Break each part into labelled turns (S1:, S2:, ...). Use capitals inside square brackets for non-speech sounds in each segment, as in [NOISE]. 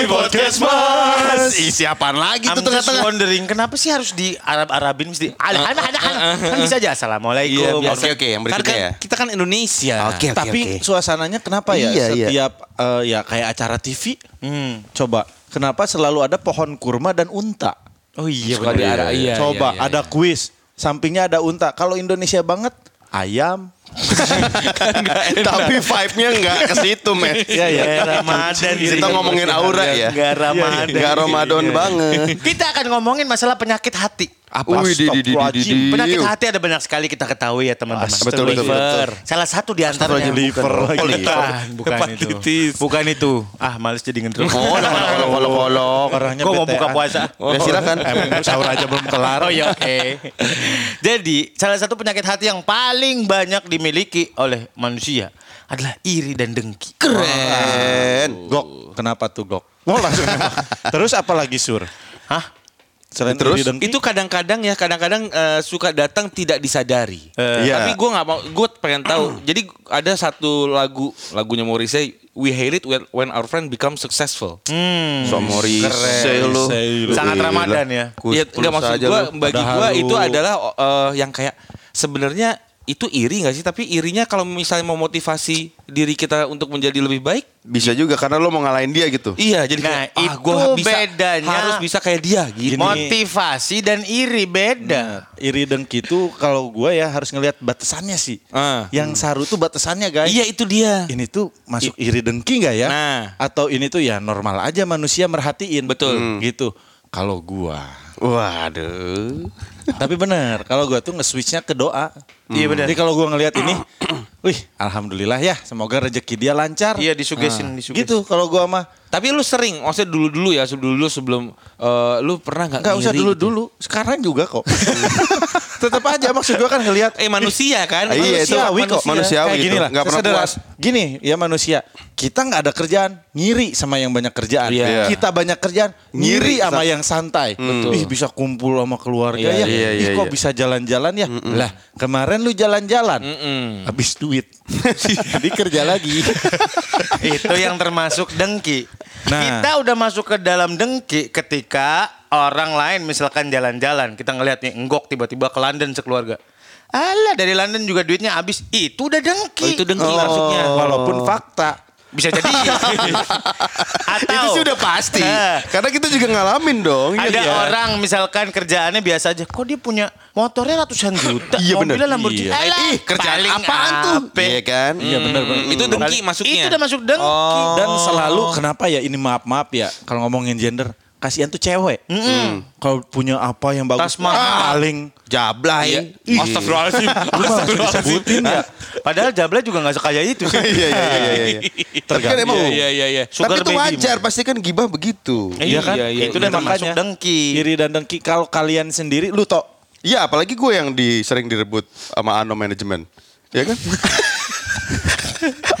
S1: Kami podcast mas. Isi apaan lagi
S2: I'm
S1: tuh tengah-tengah?
S2: wondering kenapa sih harus di Arab-Arabin mesti ada ada ada kan bisa aja assalamualaikum.
S3: Iya.
S1: Oke oke yang
S3: Kan,
S1: berikutnya
S3: kan
S1: ya.
S3: kita kan Indonesia.
S1: Oke oke
S4: Tapi suasananya kenapa ya
S1: Iya, iya.
S4: setiap eh, ya kayak acara TV?
S2: Hmm.
S4: Coba kenapa selalu ada pohon kurma dan unta?
S2: Oh iya
S3: Suka diarah, iya,
S4: Coba
S3: iya, iya,
S4: ada kuis, sampingnya ada unta. Kalau Indonesia banget ayam.
S1: Tapi vibe-nya nggak ke situ, men.
S4: Iya ya.
S2: Ramadan
S1: Kita ngomongin aura ya.
S2: Enggak Ramadan.
S1: Nggak Ramadan banget.
S2: Kita akan ngomongin masalah penyakit hati.
S4: Apa?
S1: Wih, di- di- di- di- di- di-
S2: Penyakit hati ada banyak sekali kita ketahui ya teman-teman.
S1: Betul, betul,
S2: Liver. Salah satu di antaranya
S4: Liver lagi.
S2: Bukan, bukan itu.
S4: Hepatitis.
S2: Bukan itu. Ah, males jadi ngedruk.
S1: Oh, kalau kalau kalau
S4: Orangnya
S2: Gue mau buka puasa.
S1: Ya silakan. [LAUGHS]
S4: Emang sahur aja belum kelar.
S2: Oh iya oke. [LAUGHS] Jadi salah satu penyakit hati yang paling banyak dimiliki oleh manusia adalah iri dan dengki.
S1: Keren.
S4: Gok, kenapa tuh gok? Oh langsung. Terus apa lagi sur?
S2: Hah?
S4: Selain
S1: Terus?
S3: Itu kadang-kadang ya, kadang-kadang eh, suka datang tidak disadari.
S1: Iya.
S3: Tapi gue nggak mau, gue pengen tahu. [CLEARS THROAT] Jadi ada satu lagu, lagunya Morrissey, We Hate It When, when Our Friend Become Successful.
S2: Hmm.
S1: Somori
S4: Keren.
S1: lu.
S2: Sangat. Ramadan ya.
S3: Iya,
S1: pulsa
S3: nggak maksud gue, bagi gue itu adalah eh, yang kayak sebenarnya itu iri nggak sih? Tapi irinya kalau misalnya memotivasi diri kita untuk menjadi lebih baik,
S1: Bisa juga karena lo mau ngalahin dia gitu.
S3: iya. Jadi
S2: Nah,
S3: kayak, ah,
S2: itu
S3: gua bisa,
S2: bedanya.
S3: harus bisa kayak dia gitu.
S2: Motivasi dan iri beda.
S4: Iri dengki itu kalau gue ya harus ngelihat batasannya sih.
S3: Ah.
S4: Yang saru tuh batasannya guys.
S3: Iya itu dia.
S4: Ini tuh masuk iri dengki nggak ya?
S3: Nah.
S4: Atau ini tuh ya normal aja manusia merhatiin.
S3: Betul.
S4: Hmm. Gitu. Kalau gua.
S1: Waduh.
S4: Tapi bener, kalau gua tuh nge-switchnya ke doa.
S2: Iya, benar.
S4: Jadi kalau gua ngelihat ini, [CLEARS THROAT] wih, alhamdulillah ya, semoga rezeki dia lancar.
S2: Iya disugesin,
S4: Nah,
S2: disugesin.
S4: Gitu kalau gua mah
S3: Tapi lu sering, maksudnya dulu-dulu ya, dulu-dulu sebelum eh, lu pernah nggak
S4: nggak usah
S3: gitu?
S4: dulu-dulu, sekarang juga kok. [LAUGHS] Tetap aja maksud gua kan ngelihat
S3: Eh manusia kan?
S1: Iya,
S4: manusiawi kok.
S1: manusiawi
S4: Kayak
S1: itu.
S4: gini lah,
S1: Nggak pernah puas.
S4: Gini ya manusia, kita nggak ada kerjaan, ngiri sama yang banyak kerjaan.
S3: Iya.
S4: Kita banyak kerjaan, ngiri sama
S1: sa-
S4: yang santai.
S3: Betul.
S4: Ih bisa kumpul sama keluarga
S3: Iya,
S4: ya.
S1: iya,
S4: Ih
S1: iya,
S4: kok
S1: iya.
S4: bisa jalan-jalan ya. Lah kemarin lu jalan-jalan, habis duit. [LAUGHS] Jadi kerja lagi.
S2: Itu yang termasuk dengki.
S4: Nah.
S2: Kita udah masuk ke dalam dengki ketika orang lain misalkan jalan-jalan. Kita ngelihat nih enggok tiba-tiba ke London sekeluarga. Alah dari London juga duitnya habis. Itu udah dengki.
S3: Oh, itu dengki masuknya.
S4: Walaupun fakta.
S2: Bisa jadi. [LAUGHS] Atau
S1: Itu sudah pasti.
S2: Eh,
S1: Karena kita juga ngalamin dong.
S2: ada
S1: Iya.
S2: orang misalkan kerjaannya biasa aja. Kok dia punya motornya ratusan juta?
S1: Iya, bener.
S2: Mobilnya Lamborghini.
S4: Iya.
S2: Alah,
S1: Ih, kerjaan apaan tuh?
S2: ape.
S1: Iya kan?
S4: Iya benar-benar.
S3: Itu dengki masuknya.
S2: Itu udah masuk dengki.
S4: Dan selalu kenapa ya ini maaf-maaf ya kalau ngomongin gender kasihan tuh cewek. Kalau punya apa yang bagus
S2: Tas mahal.
S4: paling
S1: Jablay.
S3: Iya. Astagfirullahaladzim.
S4: lu mah disebutin ya.
S2: Padahal Jabla juga gak sekaya itu sih. [LAUGHS]
S1: Iya iya iya iya. iya. Tapi kan emang
S3: Iya, iya, iya.
S1: Tapi itu wajar, pasti kan gibah begitu.
S4: Iya kan?
S3: Iya, iya,
S2: itu udah
S4: iya. Makanya.
S2: dengki.
S4: Iri dan dengki kalau kalian sendiri lu tok
S1: Iya, apalagi gue yang di sering direbut sama Ano Manajemen. Ya kan? [LAUGHS]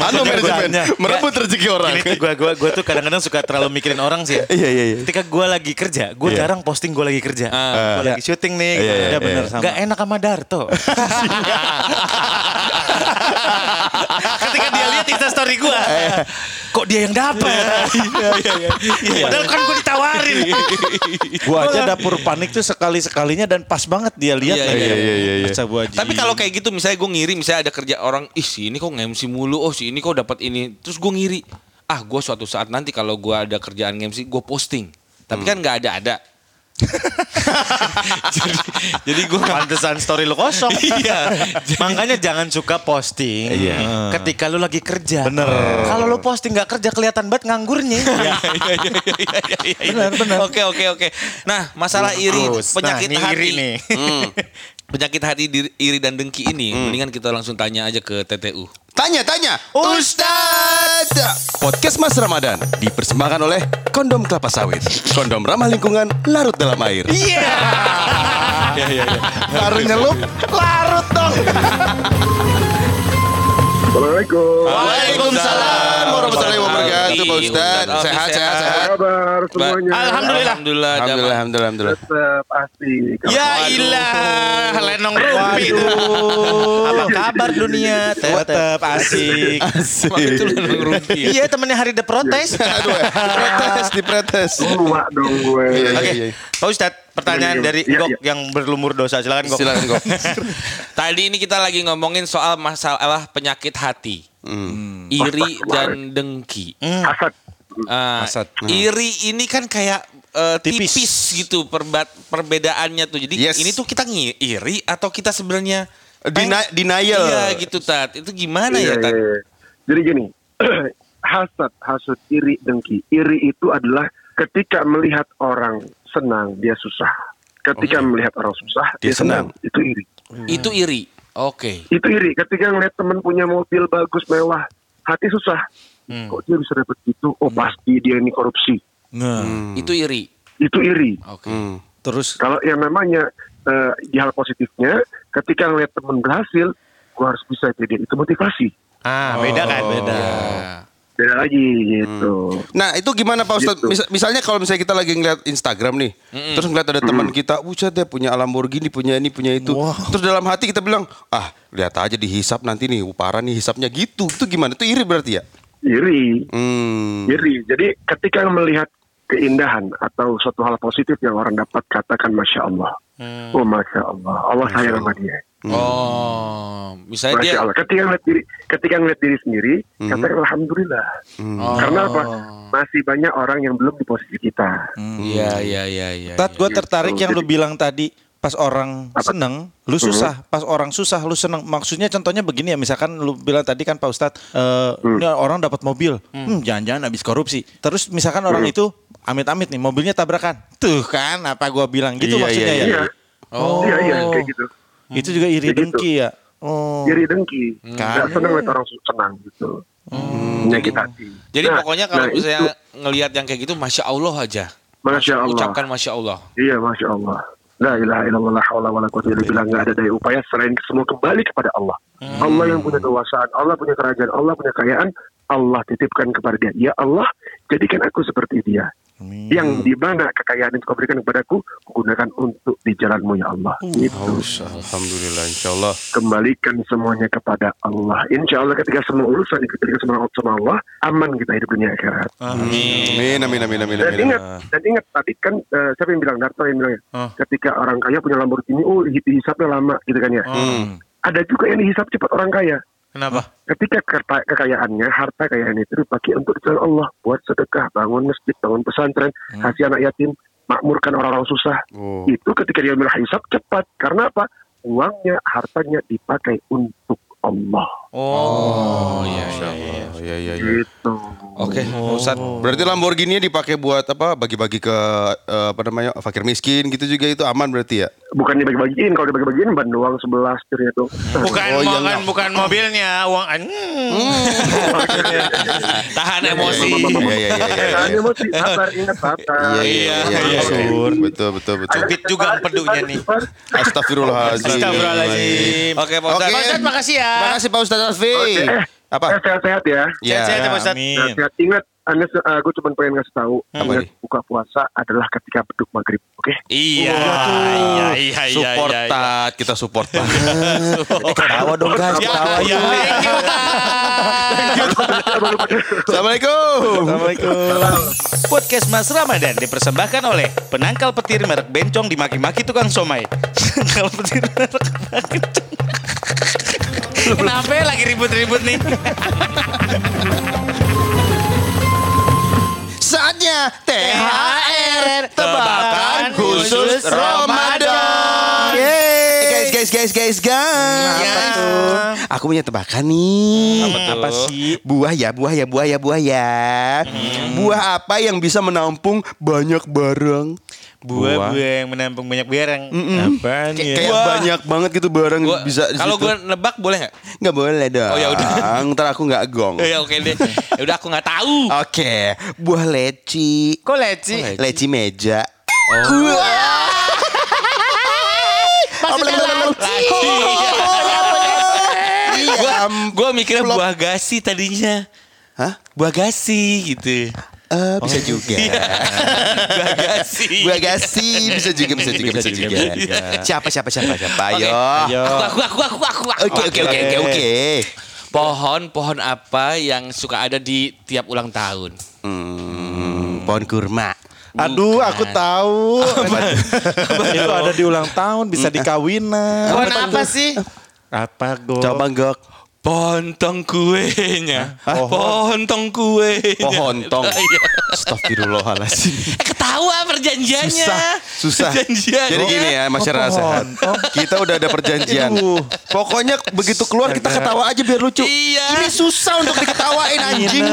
S1: ano Manajemen
S4: kerjaannya.
S1: merebut rezeki orang.
S2: Ini gue gua, gua tuh kadang-kadang suka terlalu mikirin orang sih ya.
S1: Iya iya iya.
S2: Ketika gue lagi kerja, gue
S1: Iya.
S2: jarang posting gue lagi kerja.
S3: Ah.
S2: gue lagi syuting nih.
S1: Iya, iya,
S4: ya benar sama.
S2: Gak enak sama Darto. [LAUGHS] Ketika dia lihat instastory gue, kok dia yang dapat? Padahal kan gue ditawarin. [LAUGHS]
S4: gua aja dapur panik tuh sekali-sekalinya dan pas banget dia lihat
S3: Iya,
S1: iya, iya, iya, iya.
S3: Tapi kalau kayak gitu misalnya gue ngiri misalnya ada kerja orang ih si ini kok nge-MC mulu oh si ini kok dapat ini. Terus gue ngiri ah gue suatu saat nanti kalau gue ada kerjaan nge-MC gue posting. Tapi kan nggak ada ada [LAUGHS] jadi jadi gue
S2: Pantesan story lu kosong. [LAUGHS]
S3: Iya.
S2: Makanya jangan suka posting
S1: Iya.
S2: ketika lu lagi kerja.
S4: Bener.
S2: Kalau lu posting gak kerja kelihatan banget nganggurnya.
S4: benar benar.
S3: Oke oke oke. Nah masalah iri penyakit
S2: Nah, ini
S3: hati
S2: iri nih. [LAUGHS]
S3: Hmm. penyakit hati iri dan dengki ini mendingan kita langsung tanya aja ke TTU.
S1: Tanya tanya, Ustadz. Podcast Mas Ramadan dipersembahkan oleh Kondom Kelapa Sawit. Kondom ramah lingkungan, larut dalam air.
S2: Iya. [LAUGHS]
S1: Baru nyelup, larut dong. [LAUGHS]
S5: Assalamualaikum.
S1: Waalaikumsalam warahmatullahi wabarakatuh Pak Ustad.
S3: Ustadz
S1: Sehat, sehat,
S3: sehat.
S5: Apa kabar semuanya?
S2: Alhamdulillah.
S3: Alhamdulillah.
S1: Alhamdulillah, alhamdulillah, alhamdulillah.
S5: Tetap asik.
S2: Ya ilah, lenong rumpi itu. Apa kabar dunia?
S4: Tetap asik.
S3: Emang itu lenong rumpi ya?
S2: Iya temennya hari the protes.
S1: Aduh, diprotes, diprotes.
S5: Tua dong gue.
S1: Iya,
S2: Oke,
S1: iya.
S2: Pak Ustadz, pertanyaan
S5: Iya,
S2: dari
S5: iya,
S2: Gok
S5: iya.
S2: yang berlumur dosa. Silakan Gok.
S1: Silakan kok. [LAUGHS]
S3: Tadi ini kita lagi ngomongin soal masalah penyakit hati. Iri dan dengki.
S5: Hasad.
S3: Ah,
S4: Hasad.
S3: Iri ini kan kayak eh, tipis.
S4: Tipis.
S3: gitu perba- perbedaannya tuh. Jadi
S1: Yes.
S3: ini tuh kita ngi- iri atau kita sebenarnya
S1: Dena- denial.
S3: Iya gitu Tat. Itu gimana
S5: Iya,
S3: ya Tat?
S5: iya, iya. Jadi gini, [CLEARS THROAT] hasad, hasud, iri, dengki. Iri itu adalah ketika melihat orang senang, dia susah. Ketika melihat orang susah,
S1: Dia
S5: dia, senang.
S1: senang.
S5: Itu iri.
S3: Itu iri. Oke.
S5: Itu iri. Ketika ngeliat temen punya mobil bagus, mewah, hati susah. Kok dia bisa dapet gitu? Oh pasti dia ini korupsi.
S4: Nah,
S3: Itu iri.
S5: Itu iri.
S3: Oke.
S1: Hmm.
S4: terus
S5: Kalau yang namanya eh, di hal positifnya, ketika ngeliat temen berhasil, gua harus bisa jadi itu motivasi.
S2: Ah, beda kan?
S4: beda.
S3: Ya.
S5: Beda lagi gitu.
S1: Nah itu gimana Pak Ustadz?
S5: Gitu.
S1: Mis- misalnya kalau misalnya kita lagi ngeliat Instagram nih, terus ngeliat ada teman kita, buset deh punya Lamborghini, punya ini, punya itu. Terus dalam hati kita bilang, ah lihat aja dihisap nanti nih, parah nih hisapnya gitu. Itu gimana? Itu iri berarti ya?
S5: Iri.
S1: Hmm.
S5: Iri. Jadi ketika melihat keindahan atau suatu hal positif yang orang dapat katakan masya Allah. Oh masya Allah. Allah sayang sama dia.
S3: Oh, misalnya
S5: Masya
S3: dia
S5: Allah. Ketika ngeliat diri, ketika ngeliat diri sendiri, katakan alhamdulillah. Karena apa? Masih banyak orang yang belum di posisi kita.
S3: Iya, iya, iya, iya.
S4: Tat, gue tertarik
S5: Gitu.
S4: yang lu bilang tadi. Pas orang seneng, lu susah. Pas orang susah, lu seneng. Maksudnya contohnya begini ya, misalkan lu bilang tadi kan Pak Ustadz, eh, ini orang dapat mobil, hmm, jangan-jangan habis korupsi. Terus misalkan orang itu amit-amit nih, mobilnya tabrakan. Tuh kan, apa gua bilang gitu
S1: Iya,
S4: maksudnya
S1: iya,
S4: ya.
S5: Iya.
S3: Oh.
S5: Iya, iya, kayak gitu.
S4: Itu juga iri
S5: Kayak gitu.
S4: dengki ya. Oh.
S5: Iri dengki. Nggak senang lihat orang su- senang gitu. Menyakit hati.
S3: Jadi
S5: Nah,
S3: pokoknya kalau
S5: nah, itu,
S3: ngelihat yang kayak gitu, masya Allah aja.
S5: Masya Allah.
S3: Ucapkan masya Allah.
S5: Iya, masya Allah. La ilaha illallah la haula wala quwwata illa billah nggak ada daya upaya selain semua kembali kepada Allah. Allah yang punya kekuasaan, Allah punya kerajaan, Allah punya kekayaan, Allah titipkan kepada dia. Ya Allah, jadikan aku seperti dia. Yang di mana kekayaan itu kau berikan kepadaku, gunakan untuk di jalanmu ya Allah. Gitu.
S1: Alhamdulillah, insya Allah.
S5: Kembalikan semuanya kepada Allah. Insya Allah ketika semua urusan diberikan sama sama Allah, aman kita hidup dunia akhirat.
S1: Amin, amin, amin, amin,
S5: Dan
S1: amin.
S5: ingat, dan ingat tadi kan eh, siapa yang bilang Darto yang bilang ya, ketika orang kaya punya Lamborghini, oh hi- dihisapnya lama gitu kan ya. Ada juga yang dihisap cepat orang kaya.
S2: Kenapa?
S5: Ketika kekayaannya, harta kekayaan itu dipakai untuk jalan Allah, buat sedekah, bangun masjid, bangun pesantren, kasih anak yatim, makmurkan orang-orang susah.
S1: Oh.
S5: Itu ketika dia menghisap cepat. Karena apa? Uangnya, hartanya dipakai untuk Allah.
S3: Oh, iya, iya, iya.
S1: Oh, iya, iya, iya.
S5: Gitu.
S3: Oke, Pak Ustadz.
S1: Berarti Lamborghini dipakai buat apa? Bagi-bagi ke eh, apa namanya? fakir miskin gitu juga itu aman berarti ya?
S5: Bukan dibagi-bagiin, kalau dibagi-bagiin ban doang sebelah setirnya tuh.
S2: Bukan,
S1: Oh, iya,
S2: bukan,
S1: nggak.
S2: bukan mobilnya, uang. Hmm. [LAUGHS]
S3: Tahan emosi.
S1: Iya, iya, iya, iya, iya.
S5: Jangan emosi, sabar, ingat sabar.
S1: Iya, iya, iya, iya.
S4: Sur.
S1: Betul, betul, betul.
S2: Cubit juga empedunya nih.
S1: Astagfirullahaladzim.
S2: Astagfirullahaladzim.
S3: Oke, Pak Ustadz.
S1: Oke.
S2: Pak Ustadz, makasih ya.
S1: Makasih Pak Ustadz Alfi.
S5: Eh,
S1: Apa?
S5: eh, sehat-sehat ya.
S1: Ya.
S2: Sehat-sehat ya, Pak Ustadz.
S4: Amin.
S5: Sehat-sehat. Ingat, anda, uh, gue cuma pengen ngasih tahu,
S1: Apa
S5: ingat buka puasa adalah ketika beduk maghrib, oke?
S2: Iya, iya, iya, iya.
S1: Support
S2: iya, iya.
S1: Tat, kita support Tat. [LAUGHS]
S4: Ketawa dong guys,
S2: Ya,
S4: ketawa
S2: ya.
S1: Assalamualaikum.
S4: Assalamualaikum.
S2: Podcast Mas Ramadan dipersembahkan oleh penangkal petir merek bencong dimaki-maki tukang somai. [LAUGHS] Penangkal petir merek bencong. Kenapa ya lagi ribut-ribut nih?
S1: Saatnya THR tebakan khusus Ramadan. Yeay. Guys, guys, guys, guys, guys.
S2: Apa
S1: tuh? Aku punya tebakan nih.
S4: Apa sih?
S1: Buah ya, buah ya, buah ya, buah ya. Buah apa yang bisa menampung banyak barang?
S2: Buah-buah yang menampung banyak barang.
S4: Apaan
S1: Kay-
S4: ya?
S1: Kayak banyak banget gitu barang
S3: Gua-
S1: bisa di
S3: Kalau gue nebak boleh nggak?
S1: nggak boleh dong.
S3: Oh, ya udah. [LAUGHS]
S1: Ntar aku nggak gong.
S3: Oh, ya oke deh. Ya udah aku nggak tahu.
S1: Oke, buah leci.
S2: Kok leci?
S1: Leci meja.
S3: Oh. [LAUGHS]
S2: Maksudnya leci.
S3: Gua
S1: Am-
S3: Gue mikirnya buah gasi tadinya.
S1: Hah?
S3: Buah gasi gitu.
S1: Eh, bisa juga. [LAUGHS]
S3: buah gasi.
S1: Gua gasi bisa juga bisa juga bisa juga. Siapa siapa siapa siapa? Ayo.
S4: Ayo.
S3: Aku, aku, aku, aku, aku.
S1: Oke oke oke oke oke.
S3: Pohon, pohon apa yang suka ada di tiap ulang tahun?
S1: Hmm, pohon kurma.
S4: Aduh, aku tahu. Itu ada di ulang tahun, bisa dikawinan.
S2: Pohon apa sih?
S4: Apa, Go?
S1: Coba gok.
S3: Pontong kuenya.
S4: Hah?
S3: Pontong kuenya.
S1: Pohontong.
S3: Iya.
S1: Astagfirullahaladzim. [LAUGHS]
S3: Eh, ketawa perjanjiannya.
S1: Susah.
S3: Perjanjian.
S1: Jadi gini ya masyarakat
S4: Oh.
S1: Kita udah ada perjanjian. Pokoknya begitu keluar kita ketawa aja biar lucu.
S3: Iya.
S1: Ini susah untuk diketawain anjing. [LAUGHS]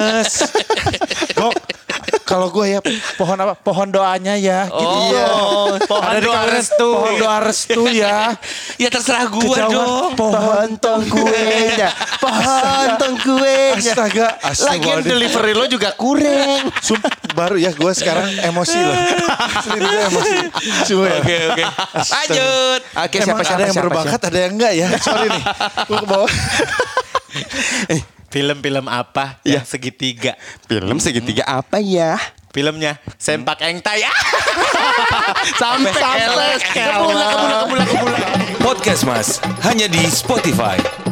S4: Kalau gue ya pohon apa? Pohon doanya ya. Gitu.
S3: Oh,
S1: Iya.
S2: Pohon
S4: Ada
S2: doa restu.
S4: Pohon doa restu ya. [LAUGHS]
S3: Ya terserah gua
S4: Kejauhan.
S3: dong.
S1: Pohon tong kuenya. Pohon tong kuenya.
S4: Astaga,
S1: Lagian
S4: astagfirullahaladzim.
S1: delivery lo juga kurang.
S4: Sum, baru ya gue sekarang emosi loh. Sendiri gue emosi. Cuma ya.
S3: Oke, oke. Lanjut.
S1: Oke,
S4: Emang ada yang berbakat, ada yang enggak ya? Sorry nih. [LAUGHS] Gue ke bawah.
S2: Film-film apa yang segitiga?
S1: Film segitiga apa ya?
S2: Filmnya Sempak Engtai. Ah! [LAUGHS]
S1: Sampai sampai
S3: Podcast Mas hanya di Spotify.